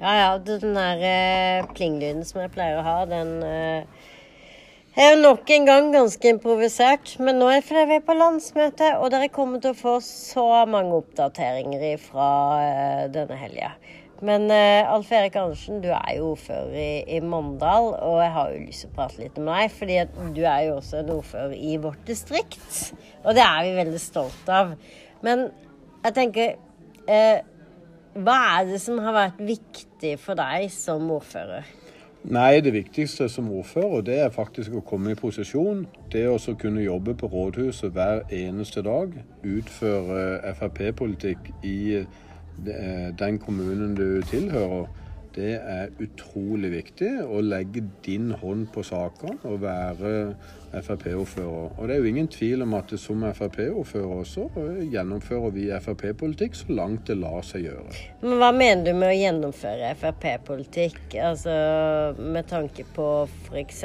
Ja ja, den der eh, plinglyden som jeg pleier å ha, den eh, er jo nok en gang ganske improvisert. Men nå er det vi på landsmøte, og dere kommer til å få så mange oppdateringer fra eh, denne helga. Men eh, Alf Erik Andersen, du er jo ordfører i, i Mandal, og jeg har jo lyst til å prate litt med deg. fordi du er jo også en ordfører i vårt distrikt, og det er vi veldig stolt av. Men jeg tenker eh, Hva er det som har vært viktig for deg som ordfører? Nei, det viktigste som ordfører, det er faktisk å komme i posisjon. Det å kunne jobbe på rådhuset hver eneste dag. Utføre Frp-politikk i den kommunen du tilhører, det er utrolig viktig å legge din hånd på sakene og være Frp-ordfører. Og det er jo ingen tvil om at som Frp-ordfører også gjennomfører vi Frp-politikk så langt det lar seg gjøre. Men Hva mener du med å gjennomføre Frp-politikk? Altså med tanke på f.eks.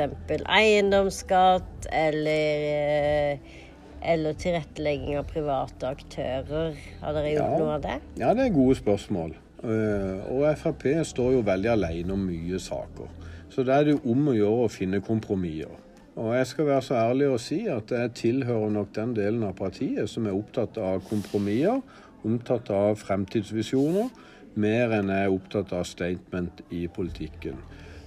eiendomsskatt eller eh, eller tilrettelegging av private aktører. Har dere gjort ja, noe av det? Ja, det er gode spørsmål. Eh, og Frp står jo veldig alene om mye saker. Så da er det om å gjøre å finne kompromisser. Og jeg skal være så ærlig å si at jeg tilhører nok den delen av partiet som er opptatt av kompromisser, opptatt av fremtidsvisjoner, mer enn jeg er opptatt av statement i politikken.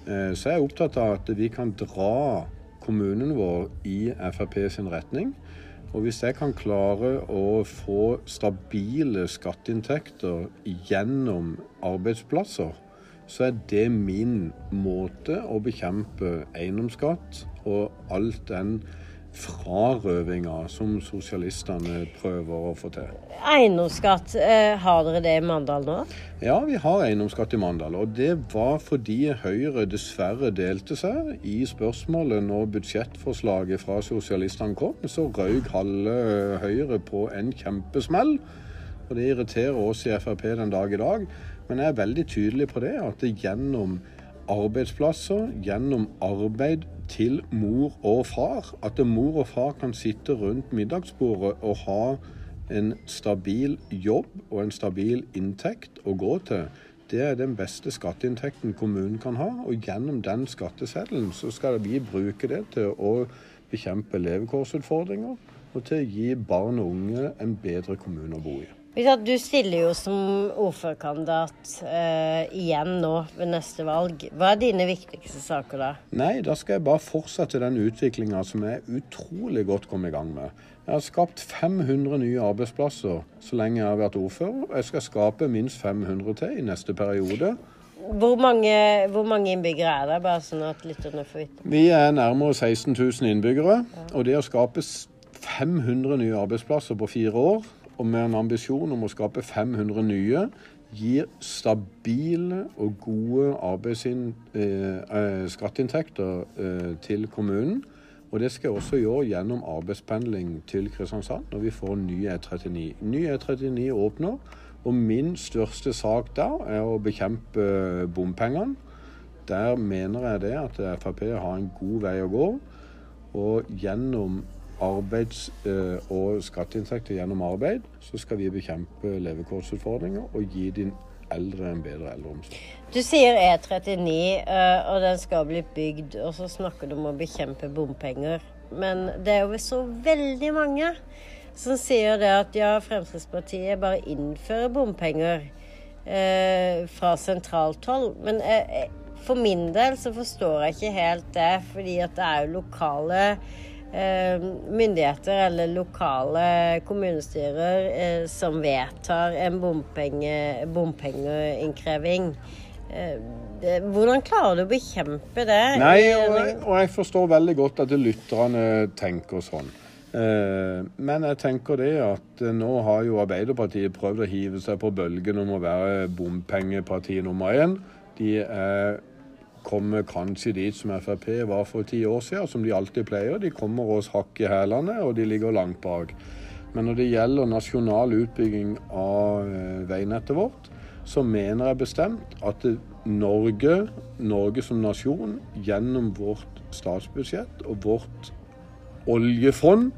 Eh, så jeg er opptatt av at vi kan dra kommunen vår i Frp sin retning. Og hvis jeg kan klare å få stabile skatteinntekter gjennom arbeidsplasser, så er det min måte å bekjempe eiendomsskatt og alt den frarøvinga som sosialistene prøver å få til. Eiendomsskatt, eh, har dere det i Mandal nå? Ja, vi har eiendomsskatt i Mandal. Og det var fordi Høyre dessverre delte seg i spørsmålet når budsjettforslaget fra sosialistene kom. Så røyk halve Høyre på en kjempesmell. Og det irriterer oss i Frp den dag i dag. Men jeg er veldig tydelig på det, at det gjennom arbeidsplasser, gjennom arbeid til mor og far. At mor og far kan sitte rundt middagsbordet og ha en stabil jobb og en stabil inntekt å gå til. Det er den beste skatteinntekten kommunen kan ha. Og gjennom den skatteseddelen så skal vi bruke det til å bekjempe levekårsutfordringer og til å gi barn og unge en bedre kommune å bo i. Du stiller jo som ordførerkandidat uh, igjen nå ved neste valg. Hva er dine viktigste saker da? Nei, Da skal jeg bare fortsette den utviklinga som jeg utrolig godt kom i gang med. Jeg har skapt 500 nye arbeidsplasser så lenge jeg har vært ordfører. Jeg skal skape minst 500 til i neste periode. Hvor mange, hvor mange innbyggere er det, bare sånn at lytterne får vite? Vi er nærmere 16 000 innbyggere. Ja. Og det å skape 500 nye arbeidsplasser på fire år og med en ambisjon om å skape 500 nye, gir stabile og gode eh, eh, skatteinntekter eh, til kommunen. Og det skal jeg også gjøre gjennom arbeidspendling til Kristiansand når vi får ny E39. Ny E39 åpner, og min største sak der er å bekjempe bompengene. Der mener jeg det at Frp har en god vei å gå. Og gjennom arbeids- eh, og skatteinntekter gjennom arbeid, så skal vi bekjempe levekårsutfordringer og gi din eldre en bedre eldreomsorg. Du sier E39, eh, og den skal bli bygd, og så snakker du om å bekjempe bompenger. Men det er jo så veldig mange som sier det at ja, Fremskrittspartiet bare innfører bompenger eh, fra sentralt hold. Men eh, for min del så forstår jeg ikke helt det, fordi at det er jo lokale Eh, myndigheter eller lokale kommunestyrer eh, som vedtar en bompenge, bompengeinnkreving. Eh, hvordan klarer du å bekjempe det? Nei, og, og jeg forstår veldig godt at lytterne tenker sånn. Men jeg tenker det at nå har jo Arbeiderpartiet prøvd å hive seg på bølgen om å være bompengeparti nummer én. De er kommer kanskje dit som Frp var for ti år siden, som de alltid pleier. De kommer oss hakk i hælene, og de ligger langt bak. Men når det gjelder nasjonal utbygging av eh, veinettet vårt, så mener jeg bestemt at Norge, Norge som nasjon, gjennom vårt statsbudsjett og vårt oljefond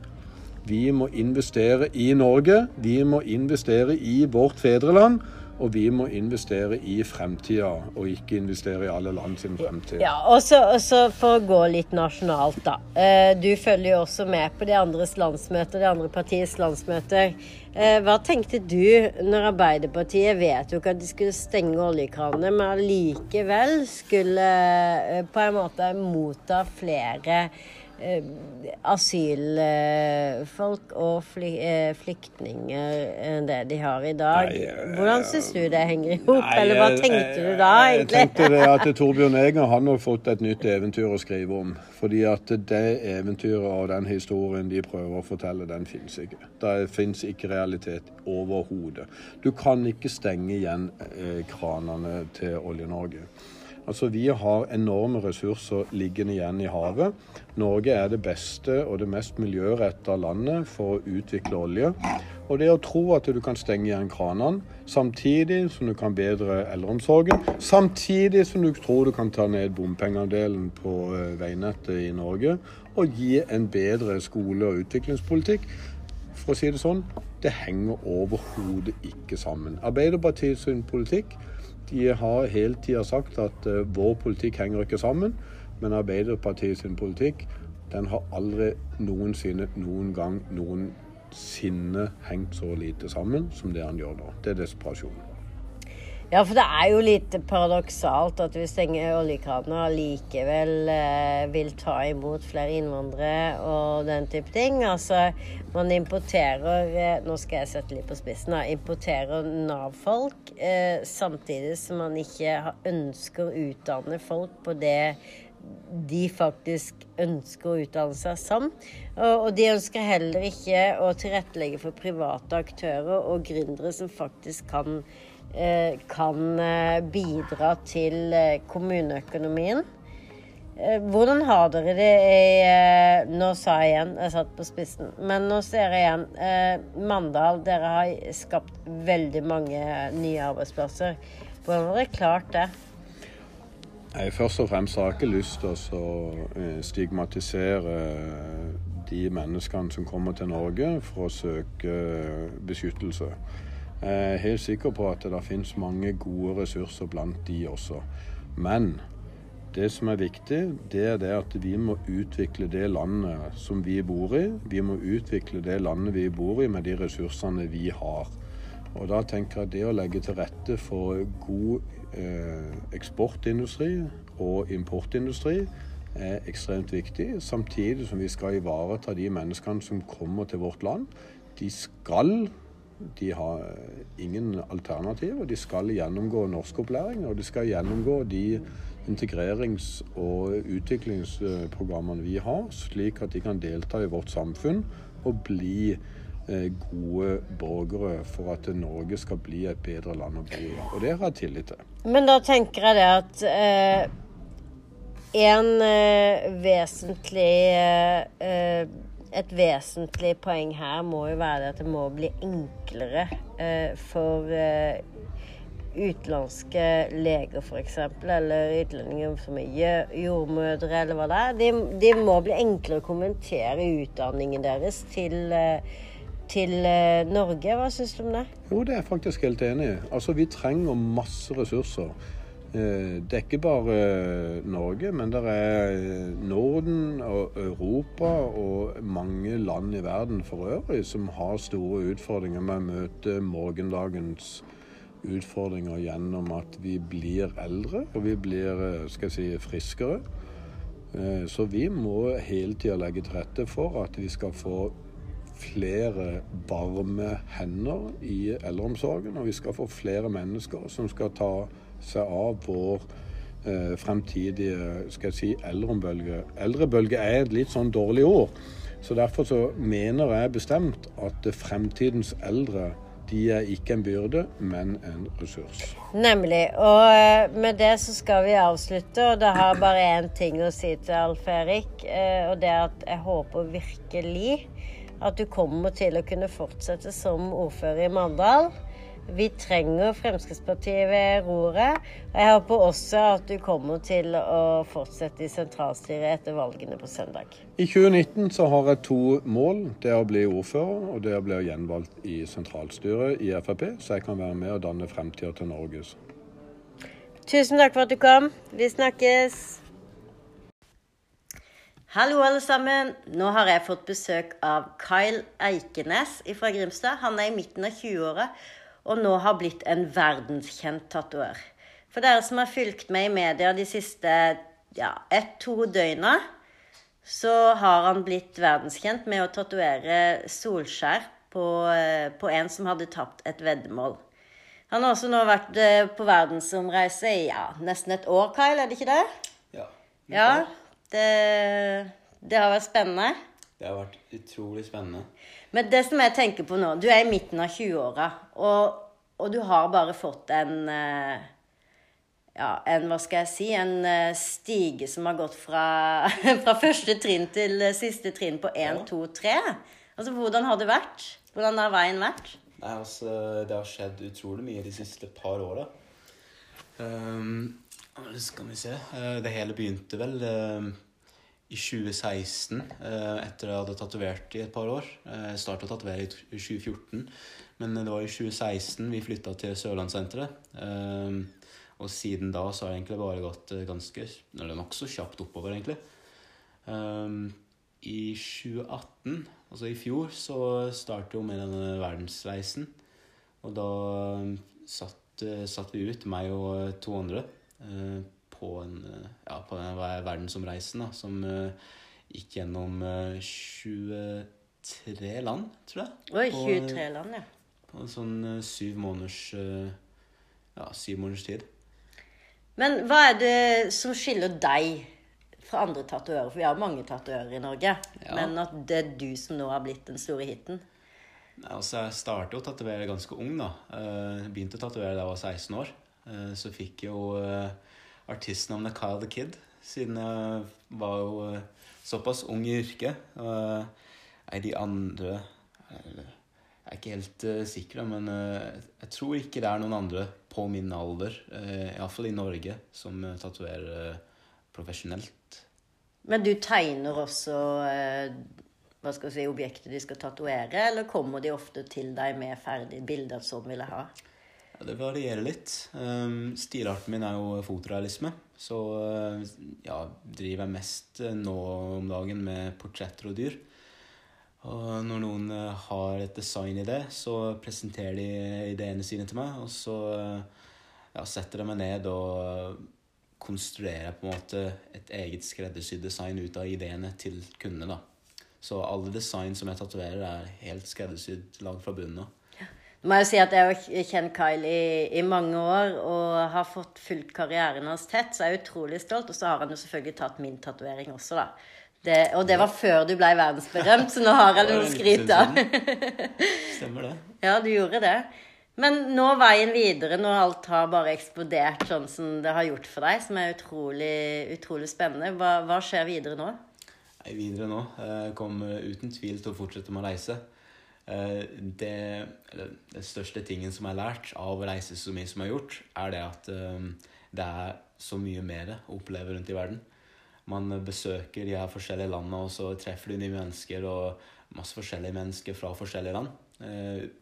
Vi må investere i Norge. Vi må investere i vårt fedreland. Og vi må investere i fremtida, og ikke investere i alle land sin fremtid. Ja, og så For å gå litt nasjonalt, da. Eh, du følger jo også med på de andres landsmøter, de andre partiets landsmøter. Eh, hva tenkte du når Arbeiderpartiet vedtok at de skulle stenge oljekranene, men allikevel skulle eh, på en måte motta flere asylfolk og eh, flyktninger enn det de har i dag. Eh, Hvordan syns du det henger i hop, eller hva tenkte du da, egentlig? Jeg tenkte det at Torbjørn Eger han har fått et nytt eventyr å skrive om. Fordi at det eventyret og den historien de prøver å fortelle, den finnes ikke. Det finnes ikke realitet overhodet. Du kan ikke stenge igjen kranene til Olje-Norge. Altså, Vi har enorme ressurser liggende igjen i havet. Norge er det beste og det mest miljøretta landet for å utvikle olje. Og det å tro at du kan stenge igjen kranene samtidig som du kan bedre eldreomsorgen, samtidig som du tror du kan ta ned bompengeandelen på eh, veinettet i Norge og gi en bedre skole- og utviklingspolitikk, for å si det sånn, det henger overhodet ikke sammen. Arbeiderpartiets politikk de har hele tida sagt at uh, vår politikk henger ikke sammen, men Arbeiderpartiet sin politikk den har aldri noensinne, noen gang, noensinne hengt så lite sammen som det han gjør nå. Det er desperasjon. Ja, for det er jo litt paradoksalt at vi stenger oljekranene og likevel eh, vil ta imot flere innvandrere og den type ting. Altså, man importerer eh, Nå skal jeg sette litt på spissen. Da, importerer Nav-folk eh, samtidig som man ikke ønsker å utdanne folk på det de faktisk ønsker å utdanne seg som. Og de ønsker heller ikke å tilrettelegge for private aktører og gründere som faktisk kan kan eh, bidra til eh, kommuneøkonomien. Hvordan har dere det i Nå sa jeg igjen, jeg satt på spissen. Men nå ser jeg igjen. Mandal, dere har skapt veldig mange nye arbeidsplasser. Hvordan har dere klart det? Først og fremst har jeg ikke lyst til å stigmatisere de menneskene som kommer til Norge for å søke beskyttelse. Jeg er helt sikker på at det finnes mange gode ressurser blant de også. Men det som er viktig, det er det at vi må utvikle det landet som vi bor i. Vi må utvikle det landet vi bor i med de ressursene vi har. Og da tenker jeg at det å legge til rette for god eh, eksportindustri og importindustri er ekstremt viktig. Samtidig som vi skal ivareta de menneskene som kommer til vårt land. De skal de har ingen alternativ. Og De skal gjennomgå norskopplæring, og de skal gjennomgå de integrerings- og utviklingsprogrammene vi har, slik at de kan delta i vårt samfunn og bli eh, gode borgere for at Norge skal bli et bedre land å bo i. Og det har jeg tillit til. Men da tenker jeg det at eh, en eh, vesentlig eh, et vesentlig poeng her må jo være at det må bli enklere eh, for eh, utenlandske leger f.eks., eller utlendinger som er jordmødre, eller hva det er. De, de, må bli enklere å kommentere utdanningen deres til, eh, til eh, Norge. Hva syns du om det? Jo, det er jeg faktisk helt enig i. Altså, vi trenger masse ressurser. Eh, det er ikke bare eh, Norge, men det er eh, Norden og Europa og mange land i verden for øvrig som har store utfordringer med å møte morgendagens utfordringer gjennom at vi blir eldre og vi blir skal jeg si, friskere. Så vi må hele tida legge til rette for at vi skal få flere varme hender i eldreomsorgen, og vi skal få flere mennesker som skal ta seg av vår eh, fremtidige skal jeg si, eldrebølge. Eldrebølge er et litt sånn dårlig ord. Så Derfor så mener jeg bestemt at fremtidens eldre de er ikke en byrde, men en ressurs. Nemlig. Og eh, med det så skal vi avslutte. Og det har bare én ting å si til Alf Erik, eh, og det er at jeg håper virkelig at du kommer til å kunne fortsette som ordfører i Mandal. Vi trenger Fremskrittspartiet ved roret. Og jeg håper også at du kommer til å fortsette i sentralstyret etter valgene på søndag. I 2019 så har jeg to mål. Det er å bli ordfører, og det er å bli gjenvalgt i sentralstyret i Frp, så jeg kan være med og danne fremtida til Norge. Tusen takk for at du kom. Vi snakkes. Hallo, alle sammen. Nå har jeg fått besøk av Kyle Eikenes fra Grimstad. Han er i midten av 20-åra og nå har blitt en verdenskjent tatoør. For dere som har fulgt med i media de siste ja, ett-to døgna, så har han blitt verdenskjent med å tatovere solskjær på, eh, på, en som hadde tapt et veddemål. Han har også nå vært eh, på verdensomreise i ja, nesten et år, Kyle, er det ikke det? Ja. ja det, det har vært spennende. Det har vært utrolig spennende. Men det som jeg tenker på nå Du er i midten av 20-åra, og, og, du har bare fått en eh, Ja, en, hva skal jeg si En eh, stige som har gått fra, fra første trinn til siste trinn på 1, ja. 2, 3. Altså, hvordan har det vært? Hvordan har veien vært? Nei, altså, Det har skjedd utrolig mye de siste par åra. Um, skal vi se Det hele begynte vel uh, i 2016, uh, etter jeg hadde tatovert i et par år. Jeg starta å tatovere i 2014, men det var i 2016 vi flytta til Sørlandssenteret. Og siden da så har det egentlig bare gått ganske Eller nokså kjapt oppover, egentlig. I 2018, altså i fjor, så startet jo med denne verdensreisen. Og da satt Eh, satt vi ut, meg og to andre, eh, på, en, eh, ja, på en verdensomreisende som gikk gjennom 23 land, tror jeg. Oi, 23 land, ja. På en sånn syv måneders Ja, syv måneders tid. Men hva er det som skiller deg fra andre tatoverer? For vi har mange tatoverer i Norge. Ja. Men at det er du som nå har blitt den store hiten? Altså, jeg startet å tatovere ganske ung. da. Begynte å tatovere da jeg var 16 år. Så fikk jeg jo artistnavnet Kyle the Kid, siden jeg var jo såpass ung i yrket. Nei, de andre Jeg er ikke helt sikker, men jeg tror ikke det er noen andre på min alder, iallfall i Norge, som tatoverer profesjonelt. Men du tegner også hva skal si, objektet de skal tatovere, eller kommer de ofte til deg med ferdige bilder som vil jeg ha? Ja, det varierer litt. Um, stilarten min er jo fotorealisme. Så uh, ja, driver jeg mest uh, nå om dagen med portretter og dyr. Og når noen uh, har et design i det, så presenterer de ideene sine til meg. Og så ja, setter de meg ned og konstruerer på en måte et eget skreddersydd design ut av ideene til kundene. Så alle design som jeg tatoverer, er helt skreddersydd lagd fra bunnen av. Må jeg si at jeg har kjent Kyle i, i, mange år og har fått fulgt karrieren hans tett, så jeg er utrolig stolt. Og så har han jo selvfølgelig tatt min tatovering også, da. Det, og det var før du ble verdensberømt, så nå har jeg noe å skryte av. Stemmer det. Ja, du gjorde det. Men nå veien videre, når alt har bare eksplodert sånn som det har gjort for deg, som er utrolig, utrolig spennende, hva, hva skjer videre nå? Nei, videre nå. Jeg eh, kommer uten tvil til å fortsette med å reise. Eh, det, det største tingen som jeg har lært av å reise så mye som jeg har gjort, er det at eh, det er så mye mer å oppleve rundt i verden. Man besøker de her forskjellige landene, og så treffer du nye mennesker og masse forskjellige mennesker fra forskjellige land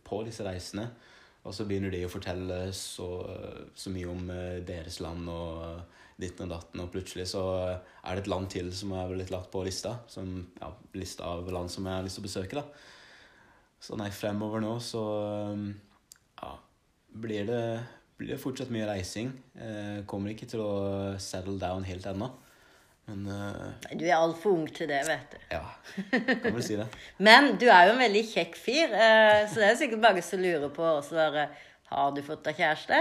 på disse reisene. Og så begynner de å fortelle så, så mye om deres land og ditten og datten, og plutselig så er det et land til som er blitt lagt på lista. Som, ja, lista av land som jeg har lyst til å besøke, da. Så nei, fremover nå så ja, blir det, blir det fortsatt mye reising. Jeg kommer ikke til å settle down helt ennå. Men uh, Du er altfor ung til det, vet du. Ja, kan vel si det. Men du er jo en veldig kjekk fyr, uh, så det er sikkert mange som lurer på også bare, Har du fått deg kjæreste?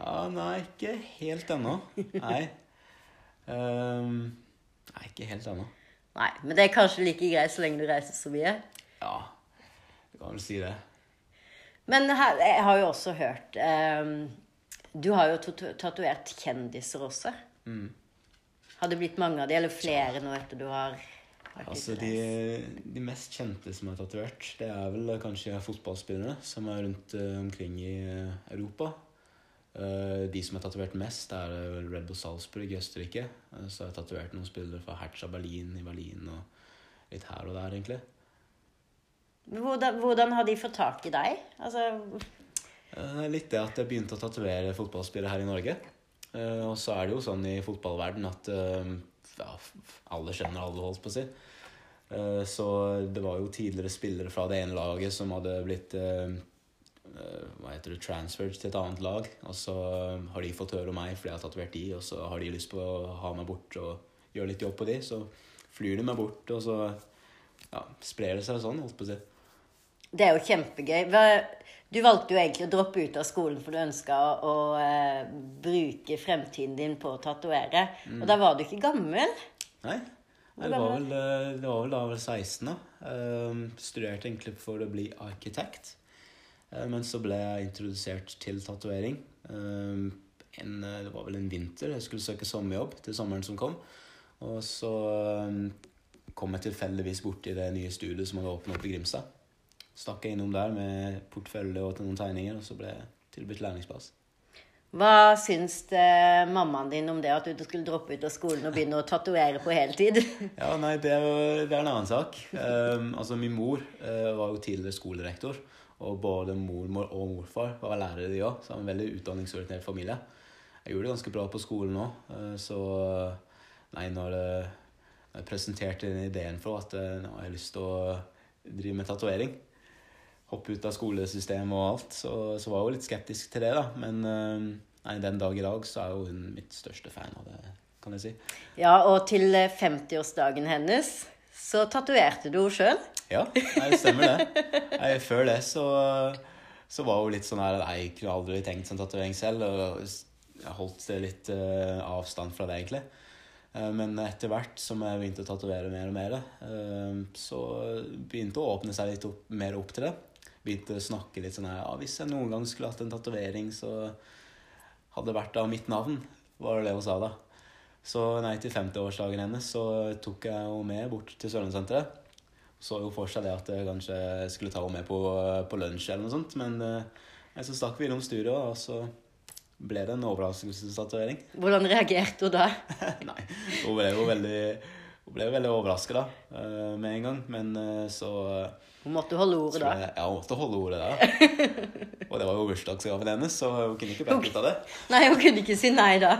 Ja, nei, ikke helt ennå. Nei. Um, nei, ikke helt ennå. Nei, Men det er kanskje like greit så lenge du reiser så mye? Ja, du kan vel si det. Men her, jeg har jo også hørt um, Du har jo tatovert kjendiser også. Mm. Har det blitt mange av de, eller flere nå etter du har Altså, de, de mest kjente som er tatovert, det er vel kanskje fotballspillere som er rundt eh, omkring i eh, Europa. Eh, de som er tatovert mest, er vel Red Bull Salzburg i Østerrike. Så har jeg tatovert noen spillere fra Hertha Berlin i Berlin og litt her og der, egentlig. Hvordan, hvordan har de fått tak i deg? Altså, Eh, Litt det at jeg begynte å tatovere fotballspillere her i Norge. Eh, Og så er det jo sånn i fotballverden at eh, ja, alle kjenner alle, holdt på å si. Så det var jo tidligere spillere fra det ene laget som hadde blitt hva heter det, transferred til et annet lag. Og så har de fått høre om meg fordi jeg har tatovert de, og så har de lyst på å ha meg bort og gjøre litt jobb på de. Så flyr de meg bort, og så ja, sprer det seg sånn, holdt på å si. Det er jo kjempegøy. Du valgte jo egentlig å droppe ut av skolen for du ønska å uh, bruke fremtiden din på å tatovere. Og da var du ikke gammel. Nei. Nei, det, var vel, eh, det var vel da jeg var 16, da. Uh, studerte egentlig for å bli arkitekt. Uh, men så ble jeg introdusert til tatovering. Eh, en, eh, det var vel en vinter. Jeg skulle søke sommerjobb til sommeren som kom. Og så eh, kom jeg tilfeldigvis borti det nye studiet som hadde åpnet opp i Grimstad. Stakk jeg innom der med portfølje og til noen tegninger, og så ble jeg tilbudt lærlingsplass. Hva syns eh, mammaen din om det at du skulle droppe ut av skolen og begynne å tatovere på heltid? Ja, nei, det er, jo, det er en annen sak. Um, altså, min mor uh, var jo tidligere skolerektor, og både mormor og morfar var lærere, de òg. Så er en veldig utdanningsorientert familie. Jeg gjorde det ganske bra på skolen òg, eh, så Nei, når jeg presenterte den ideen for at eh, nå har jeg lyst til å drive med tatovering, hoppe ut av skolesystemet og alt, så, så var jeg jo litt skeptisk til det, da. Men eh, nei, den dag i dag så er jo hun mitt største fan av det, kan jeg si. Ja, og til eh, 50-årsdagen hennes så tatoverte du henne sjøl. Ja, det stemmer det. Jeg, før det så, så var hun litt sånn her Nei, jeg kunne aldri tenkt sånn tatovering selv. Og jeg holdt litt uh, avstand fra det, egentlig. Eh, men etter hvert som jeg begynte å tatovere mer og mer, eh, så begynte å åpne seg litt opp, mer opp til det. Begynte å snakke litt sånn her Ja, hvis jeg noen gang skulle hatt en tatovering, så hadde det vært av mitt navn, var det hun sa da. Så nei, til 50-årsdagen hennes så tok jeg henne med bort til Sørlandssenteret så jo for seg det at jeg kanskje skulle ta henne med på, på lunsj eller noe sånt. Men eh, så stakk vi innom studio, og så ble det en overraskelsestatovering. Hvordan reagerte hun da? Nei, hun ble jo veldig, hun ble veldig overrasket da, eh, med en gang. Men eh, så Hun måtte holde ordet da. Ja, hun måtte holde ordet da. Og det var jo bursdagsgaven hennes, så hun kunne ikke backe ut av det. Nei, hun kunne ikke si nei da.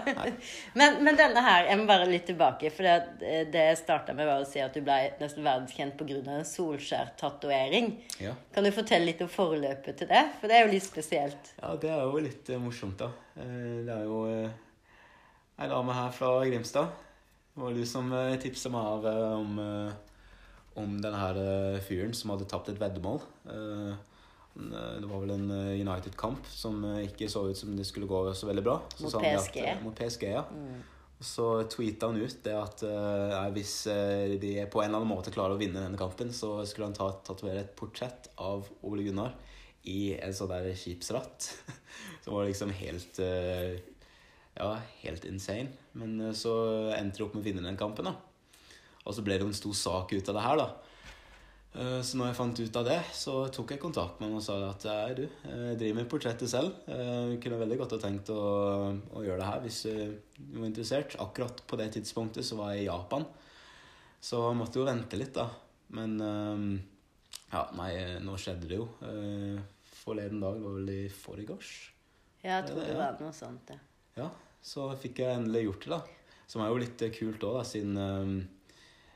Men, men denne her, jeg må bare litt tilbake. For det, det jeg starta med, var å si at du ble nesten verdenskjent pga. en Solskjær-tatovering. Ja. Kan du fortelle litt om forløpet til det? For det er jo litt spesielt. Ja, det er jo litt eh, morsomt, da. Eh, det er jo eh, ei dame her fra Grimstad. Det var du som tipsa meg av om, eh, om den her eh, fyren som hadde tapt et veddemål. Eh, det var vel en United-kamp som ikke så ut som det skulle gå så veldig bra. Så Mot PSG. At, mot PSG, ja. Mm. så tweeta han ut det at nei, hvis de på en eller annen måte klarer å vinne denne kampen, så skulle han ta, tatovere et portrett av Ole Gunnar i en sånn der skipsratt. Som var liksom helt Ja, helt insane. Men eh, så endte de opp med å vinne den kampen, da. Og så ble det jo en stor sak ut av det her, da. Eh, Så når jeg fant ut av det, så tok jeg kontakt med ham og sa at nei, du, jeg driver med portrettet selv. Jeg kunne veldig godt ha tenkt å, å gjøre det her hvis eh, du var interessert. Akkurat på det tidspunktet så var jeg i Japan, så måtte jo vente litt, da. Men eh, ja, nei, nå skjedde det jo. Eh, Forleden dag var vel i forgårs. Ja, jeg tror det var noe sånt. Ja. Ja, så fikk jeg endelig gjort det, da. Som er jo litt eh, kult òg, siden eh,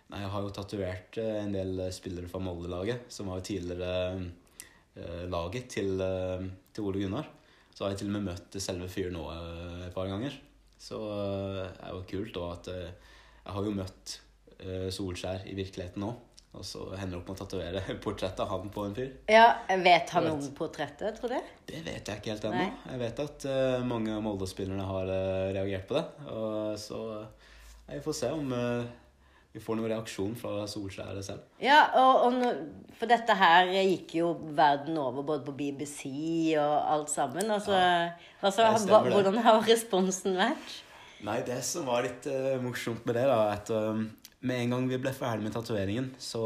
Nei, jeg har jo tatovert eh, en del spillere fra Molde-laget, som var jo tidligere laget til, til Ole Gunnar. Så har jeg til og med møtt selve fyren nå et par ganger. Så det er jo kult òg at jeg har jo møtt Solskjær i virkeligheten nå. Og så hender det opp med å tatovere portrett av han på en fyr. ja, Vet han vet. om portrettet, tror du? Det vet jeg ikke helt ennå. Jeg vet at uh, mange av Molde-spillerne har uh, reagert på det. Og så vi jeg får se om eh, vi får noen reaksjon fra Solskjæret selv. Ja, og, og for dette her gikk jo verden over, både på BBC og alt sammen. Altså, altså stemmer hvordan har responsen vært? Nei, det som var litt uh, morsomt med det, da, er at eh, med en gang vi ble ferdig med tatoveringen, så,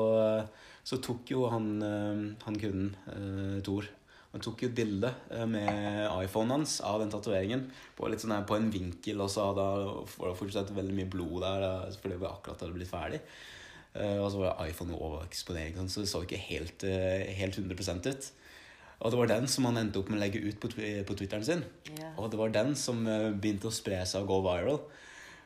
så tok jo han, eh, han kunden, uh, Tor han tok jo bilde eh, med iPhonen hans av den tatoveringen på, sånn på, en vinkel, og så hadde det fortsatt veldig mye blod der fordi vi akkurat hadde blitt ferdig. Og så var iPhone overeksponering, så det så ikke helt, helt 100 ut. Og det var den som han endte opp med å legge ut på, på Twitteren sin. Yeah. Og det var den som begynte å spre seg og gå viral.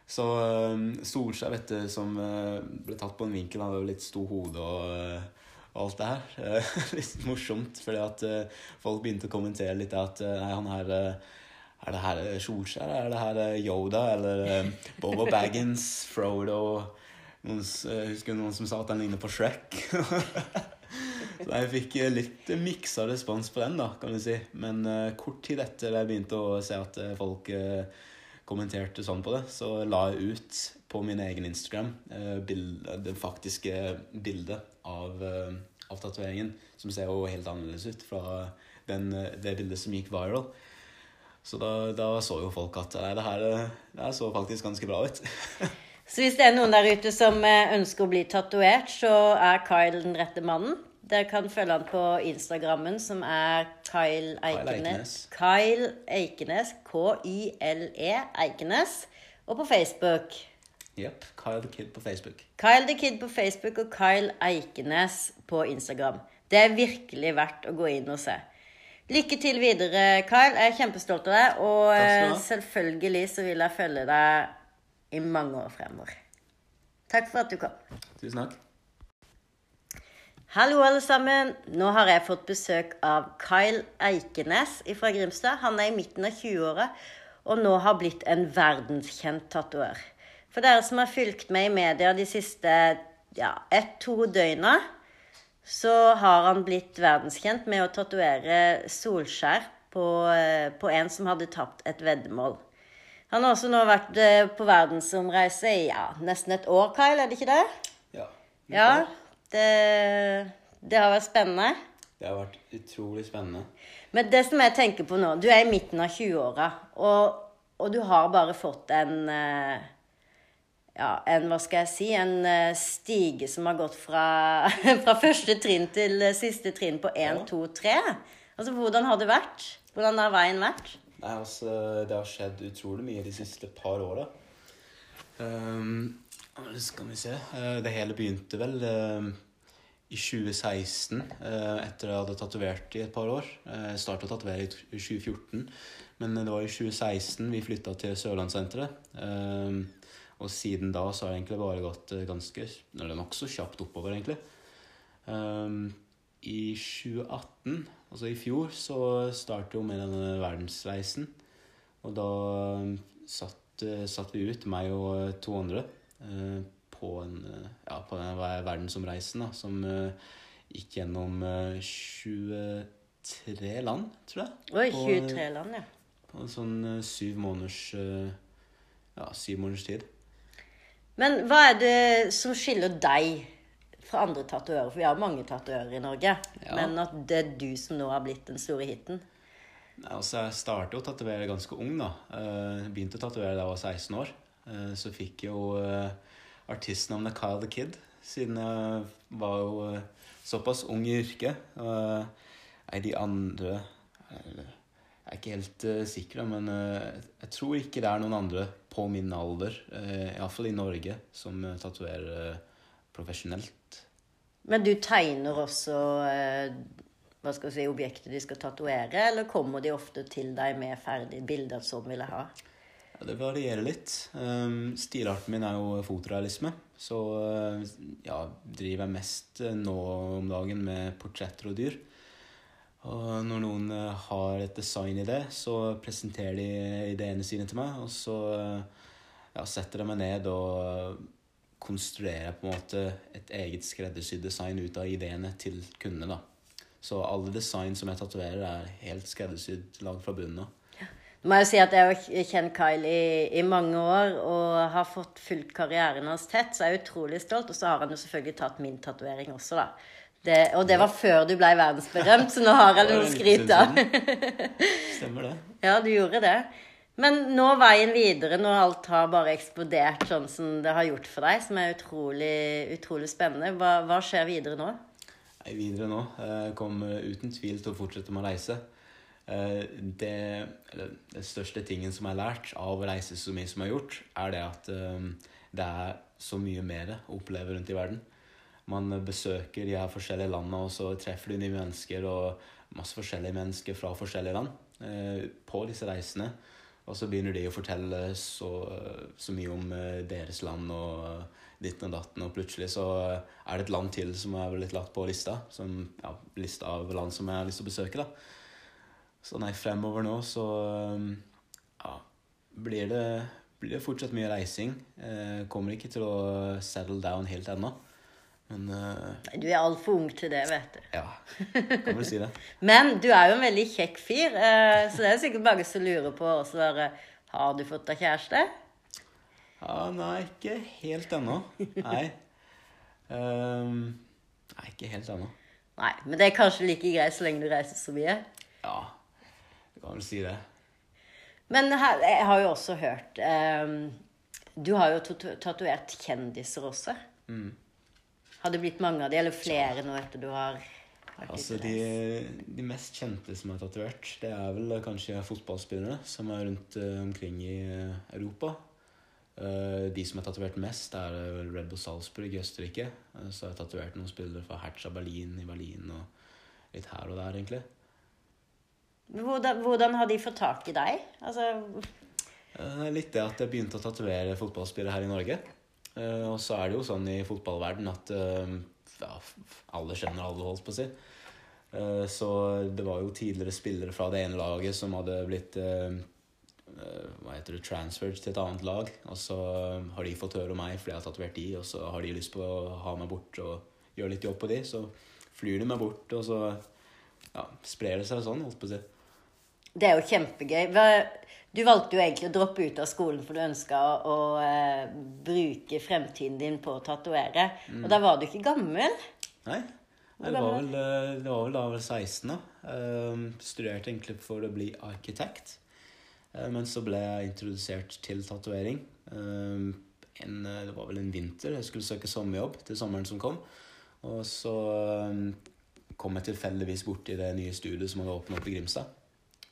Så uh, Solskjær, vet du, som uh, ble tatt på en vinkel, hadde jo litt stor hode og, uh, alt det her. litt morsomt, fordi at folk begynte å kommentere litt at nei, han her Er det her Solskjær? Er det her Yoda? Eller Bobo Baggins? Frodo? Noen, jeg husker noen som sa at han ligner på Shrek. Så jeg fikk litt miksa respons på den, da, kan du si. Men kort tid etter jeg begynte å se at folk kommenterte sånn på det, så la jeg ut på min egen Instagram eh, det faktiske bildet av, eh, av tatoveringen, som ser jo helt annerledes ut fra den, det bildet som gikk viral. Så da, da så jo folk at nei, det her det så faktisk ganske bra ut. så hvis det er noen der ute som eh, ønsker å bli tatovert, så er Kyle den rette mannen? Dere kan følge han på Instagrammen, som er Kyle Eikenes. Kyle Eikenes. K-y-l-e Eikenes. Og på Facebook. Jepp. Kyle the Kid på Facebook. Kyle the Kid på Facebook og Kyle Eikenes på Instagram. Det er virkelig verdt å gå inn og se. Lykke til videre, Kyle. Jeg er kjempestolt av deg. Og eh, selvfølgelig så vil jeg følge deg i mange år fremover. Takk for at du kom. Tusen takk. Hallo, alle sammen. Nå har jeg fått besøk av Kyle Eikenes fra Grimstad. Han er i midten av 20-åra og nå har blitt en verdenskjent tatoør. For dere som har fulgt med i media de siste ja, ett-to døgna, så har han blitt verdenskjent med å tatovere Solskjær på, eh, på, en som hadde tapt et veddemål. Han har også nå vært eh, på verdensomreise i ja, nesten et år, Kyle, er det ikke det? Ja. ja det, det har vært spennende. Det har vært utrolig spennende. Men det som jeg tenker på nå Du er i midten av 20-åra, og, og, du har bare fått en eh, ja, en, hva skal jeg si, en eh, stige som har gått fra, fra første trinn til siste trinn på 1, ja. 2, 3. Altså, hvordan har det vært? Hvordan har veien vært? Nei, altså, Det har skjedd utrolig mye de siste par åra. Um, skal vi se eh, Det hele begynte vel uh, i 2016, uh, etter jeg hadde tatovert i et par år. Jeg starta å tatovere i 2014, men det var i 2016 vi flytta til Sørlandssenteret. Og siden da så har det egentlig bare gått ganske Eller nokså kjapt oppover, egentlig. I 2018, altså i fjor, så startet jo med denne verdensreisen. Og da satt, satt vi ut, meg og to andre. Eh, på, en, eh, ja, på den verdensomreisen da, som eh, gikk gjennom 23 land, tror jeg. Oi, 23 land, ja. På en sånn syv måneders Ja, syv måneders tid. Men hva er det som skiller deg fra andre tatoverer? For vi har mange tatoverer i Norge. Ja. Men at det er du som nå har blitt den store hiten? Altså, jeg startet å tatovere ganske ung. da. begynte å tatovere da jeg var 16 år. Eh, så fikk jeg jo eh, artistnavnet Kyle the Kid, siden jeg var jo eh, såpass ung i yrket. Nei, de andre Jeg er ikke helt sikker, men jeg tror ikke det er noen andre på min alder, iallfall i Norge, som tatoverer profesjonelt. Men du tegner også hva skal si, objektet de skal tatovere, eller kommer de ofte til deg med ferdig bilder som vil jeg ha? Ja, det varierer litt. Um, stilarten min er jo fotorealisme. Så uh, ja, driver jeg mest uh, nå om dagen med portretter og dyr. Og når noen uh, har et design i det, så presenterer de ideene sine til meg. Og så ja, setter de meg ned og konstruerer på en måte et eget skreddersydd design ut av ideene til kundene. Så alle design som jeg tatoverer, er helt skreddersydd lagd fra bunnen av må jeg si at jeg har kjent Kyle i, i, mange år og har fått fulgt karrieren hans tett, så jeg er utrolig stolt. Og så har han jo selvfølgelig tatt min tatovering også, da. Det, og det var før du ble verdensberømt, så nå har jeg noe å skryte av. Stemmer det. Ja, du gjorde det. Men nå veien videre, når alt har bare eksplodert sånn som det har gjort for deg, som er utrolig, utrolig spennende, hva, hva skjer videre nå? Nei, videre nå. Jeg kommer uten tvil til å fortsette med å reise. Eh, Det, det største tingen som jeg har lært av å reise så mye som jeg har gjort, er det at eh, det er så mye mer å oppleve rundt i verden. Man besøker de her forskjellige landene, og så treffer du nye mennesker og masse forskjellige mennesker fra forskjellige land eh, på disse reisene. Og så begynner de å fortelle så, så mye om deres land og ditt og datten, og plutselig så er det et land til som er blitt lagt på lista. Som, ja, lista av land som jeg har lyst til å besøke, da. Så nei, fremover nå så eh, ja, blir det, blir det fortsatt mye reising. Eh, kommer ikke til å settle down helt ennå. Men uh, Du er altfor ung til det, vet du. ja, kan vel si det. Men du er jo en veldig kjekk fyr, uh, så det er sikkert mange som lurer på også bare Har du fått deg kjæreste? Ja, nei, ikke helt ennå. Nei. Um, nei, ikke helt ennå. Nei, men det er kanskje like greit så lenge du reiser så mye. Ja, du kan vel si det. Men her, jeg har jo også hørt um, Du har jo tatovert kjendiser også. Mm. Har det blitt mange av de, eller flere nå etter du har Altså, de, de mest kjente som er tatovert, det er vel kanskje fotballspillere som er rundt eh, omkring i eh, Europa. Eh, de som er tatovert mest, er Red Bull Salzburg i Østerrike. Så har jeg tatovert noen spillere fra Hertha Berlin i Berlin og litt her og der, egentlig. Hvordan, hvordan har de fått tak i deg? Altså, Eh, Litt det at jeg begynte å tatovere fotballspillere her i Norge. Eh, Og så er det jo sånn i fotballverden at eh, ja, alle kjenner alle, holdt på å si. Så det var jo tidligere spillere fra det ene laget som hadde blitt hva heter det, transferred til et annet lag. Og så har de fått høre om meg fordi jeg har tatovert de, og så har de lyst på å ha meg bort og gjøre litt jobb på de. Så flyr de meg bort, og så ja, sprer det seg sånn, holdt på å si. Det er jo kjempegøy. Du valgte jo egentlig å droppe ut av skolen for du ønska å, eh, bruke fremtiden din på å tatovere. Mm. Og da var du ikke gammel. Nei. Nei, det, var vel, eh, det var vel da jeg var 16 da. Uh, studerte egentlig for å bli arkitekt. Uh, men så ble jeg introdusert til tatovering. En, det var vel en vinter. Jeg skulle søke sommerjobb til sommeren som kom. Og så kom jeg tilfeldigvis borti det nye studiet som hadde åpnet opp i Grimstad.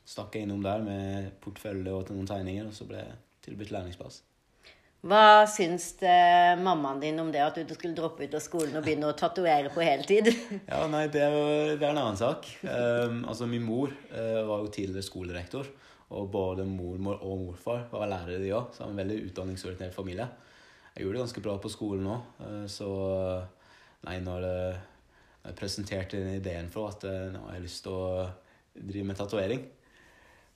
Stakk jeg innom der med portfølje og til noen tegninger, og så ble jeg tilbudt lærlingsplass. Hva syns det, mammaen din om det at du skulle droppe ut av skolen og begynne å tatovere på heltid? Ja, nei, det er, jo, det er en annen sak. Um, altså, min mor uh, var jo tidligere skolerektor, og både mormor og morfar var lærere, de òg. Så er en veldig utdanningsorientert familie. Jeg gjorde det ganske bra på skolen òg, så nei, når, eh, jeg presenterte den ideen for at eh, nå har jeg lyst til å drive med tatovering,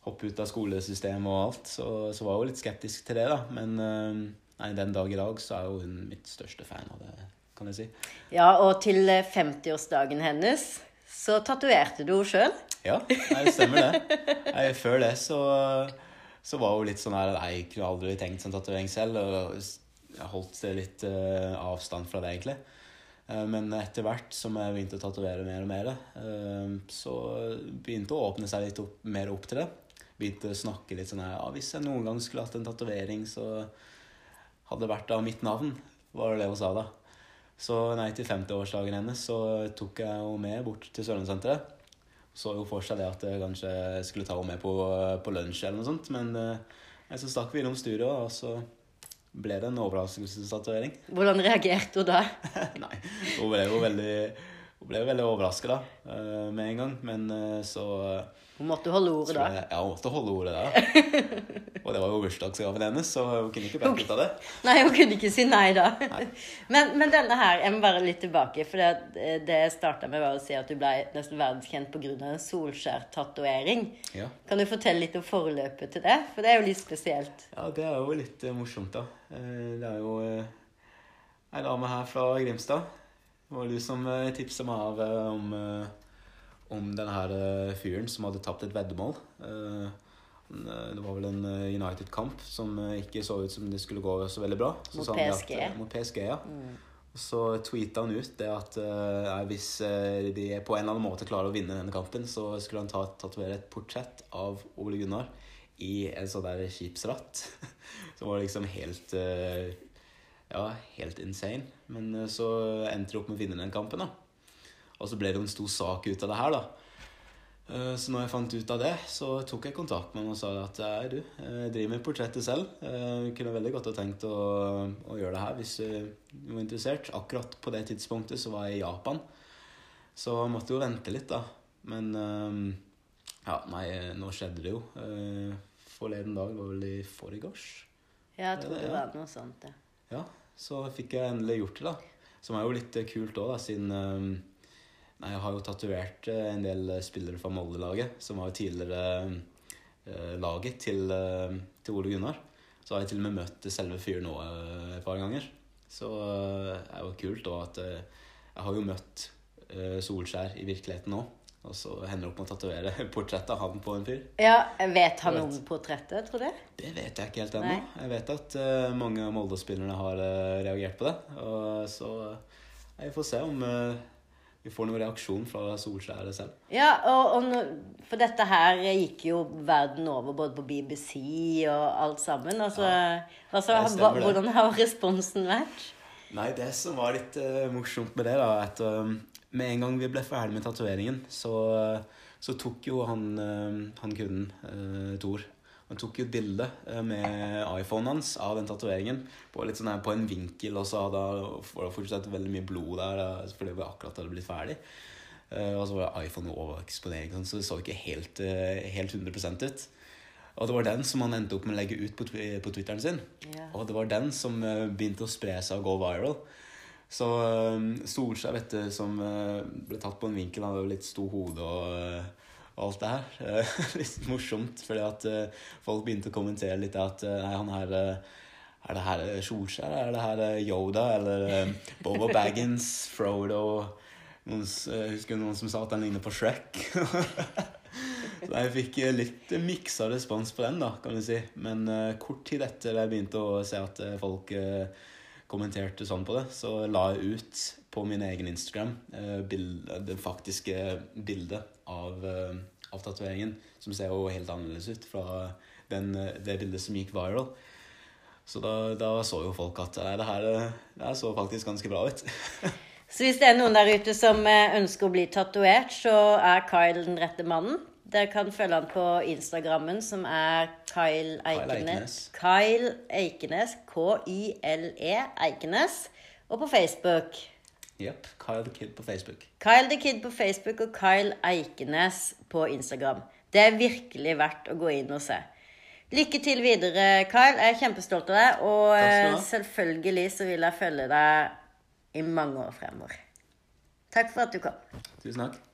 hoppe ut av skolesystemet og alt, så, så var jeg jo litt skeptisk til det, da. Men eh, nei, den dag i dag så er jo hun mitt største fan av det, kan jeg si. Ja, og til eh, 50-årsdagen hennes så tatoverte du henne sjøl. Ja, det stemmer det. Nei, før det så, så var hun litt sånn her Nei, jeg kunne aldri tenkt sånn tatovering selv. Og jeg holdt litt uh, avstand fra det, egentlig. Eh, men etter hvert som jeg begynte å tatovere mer og mer, eh, så begynte det å åpne seg litt opp, mer opp til det. Begynte å snakke litt sånn her ja, Hvis jeg noen gang skulle hatt en tatovering, så hadde det vært av mitt navn, var det hun sa da. Så nei, til 50-årsdagen hennes så tok jeg henne med bort til Sørlandssenteret så jo for seg det at jeg kanskje skulle ta henne med på, på lunsj eller noe sånt. Men eh, så stakk vi innom studio, og så ble det en overraskelsestatovering. Hvordan reagerte hun da? Nei, hun ble jo veldig, hun ble veldig overraska da, eh, med en gang. Men eh, så Hun måtte holde ordet da. Ja, hun måtte holde ordet da. Og det var jo bursdagsgaven hennes, så hun kunne ikke bære ut av det. Nei, hun kunne ikke si nei da. Men, men denne her, jeg må bare litt tilbake. For det, det jeg starta med, var å si at du ble nesten verdenskjent pga. en Solskjær-tatovering. Ja. Kan du fortelle litt om forløpet til det? For det er jo litt spesielt. Ja, det er jo litt eh, morsomt, da. Eh, det er jo eh, ei dame her fra Grimstad. Det var du som uh, tipsa meg av eh, om, eh, om den her eh, fyren som hadde tapt et veddemål. Eh, eh, det var vel en eh, United-kamp som eh, ikke så ut som det skulle gå så veldig bra. Så Mot PSG. At, eh, mot PSG, ja. Mm. så tweeta han ut det at eh, nei, hvis eh, de på en eller annen måte klarer å vinne denne kampen, så skulle han ta, tatovere et portrett av Ole Gunnar i en sånn der skipsratt. Som var liksom helt eh, Ja, helt insane. Men eh, så endte de opp med å vinne den kampen, da. Og så ble det jo en stor sak ut av det her, da. Eh, Så når jeg fant ut av det, så tok jeg kontakt med ham og sa at nei, du, jeg driver med portrettet selv. Jeg kunne veldig godt ha tenkt å, å gjøre det her hvis du var interessert. Akkurat på det tidspunktet så var jeg i Japan, så jeg måtte jo vente litt, da. Men eh, ja, nei, nå skjedde det jo. Eh, Forleden dag var vel i forgårs. Ja, jeg tror det, det var noe sånt, ja. Ja, så fikk jeg endelig gjort det, da. Som er jo litt eh, kult òg, siden eh, Nei, jeg har jo tatovert eh, en del spillere fra Molde-laget, som var jo tidligere laget til, til Ole Gunnar. Så har jeg til og med møtt selve fyren nå et par ganger. Så det er jo kult da at jeg har jo møtt Solskjær i virkeligheten nå. Og så hender det opp med å tatovere portrett av han på en fyr. Ja, Vet han vet. om portrettet, tror du? Det vet jeg ikke helt ennå. Jeg vet at uh, mange av Molde-spillerne har uh, reagert på det. Og så eh, jeg får se om eh, vi får noen reaksjon fra Solskjæret selv. Ja, og, og for dette her gikk jo verden over, både på BBC og alt sammen. Altså, altså det stemmer hvordan har responsen vært? Nei, det som var litt uh, morsomt med det, da, at eh, med en gang vi ble ferdig med tatoveringen, så, så tok jo han, eh, han kunden, uh, Tor Han tok jo bilde eh, med iPhonen hans av den tatoveringen på, sånn på en vinkel, og så hadde det fortsatt veldig mye blod der, fordi vi akkurat hadde blitt ferdig. Eh, og så var iPhone overeksponering, så det så ikke helt, eh, helt 100 ut. Og det var den som han endte opp med å legge ut på, på Twitteren sin. Yeah. Og det var den som eh, begynte å spre seg og gå viral. Så eh, Solskjær, vet du, som eh, ble tatt på en vinkel, han hadde jo litt stor hode og, eh, og alt det her. Eh, litt morsomt, fordi at eh, folk begynte å kommentere litt at eh, nei, han her eh, Er det her eh, Solskjær? Er det her eh, Yoda? Eller eh, Bobo Baggins? Frodo? Noen, eh, husker noen som sa at han ligner på Shrek? Så jeg fikk eh, litt miksa respons på den, da, kan du si. Men eh, kort tid etter jeg begynte å se at eh, folk eh, kommenterte sånn på det, så la jeg ut på min egen Instagram eh, bild, det faktiske bildet av, uh, av tatoveringen, som ser jo helt annerledes ut fra den, eh, det bildet som gikk viral. Så da, da så jo folk at nei, det her eh, det så faktisk ganske bra ut. Så hvis det er noen der ute som eh, ønsker å bli tatovert, så er Kyle den rette mannen. Dere kan følge han på Instagrammen, som er Kyle Eikenes. Kyle Eikenes. K-y-l-e Eikenes. Og på Facebook. Jepp. Kyle the Kid på Facebook. Kyle the Kid på Facebook og Kyle Eikenes på Instagram. Det er virkelig verdt å gå inn og se. Lykke til videre, Kyle. Jeg er kjempestolt av deg. Og eh, selvfølgelig så vil jeg følge deg i mange år fremover. Takk for at du kom. Tusen takk.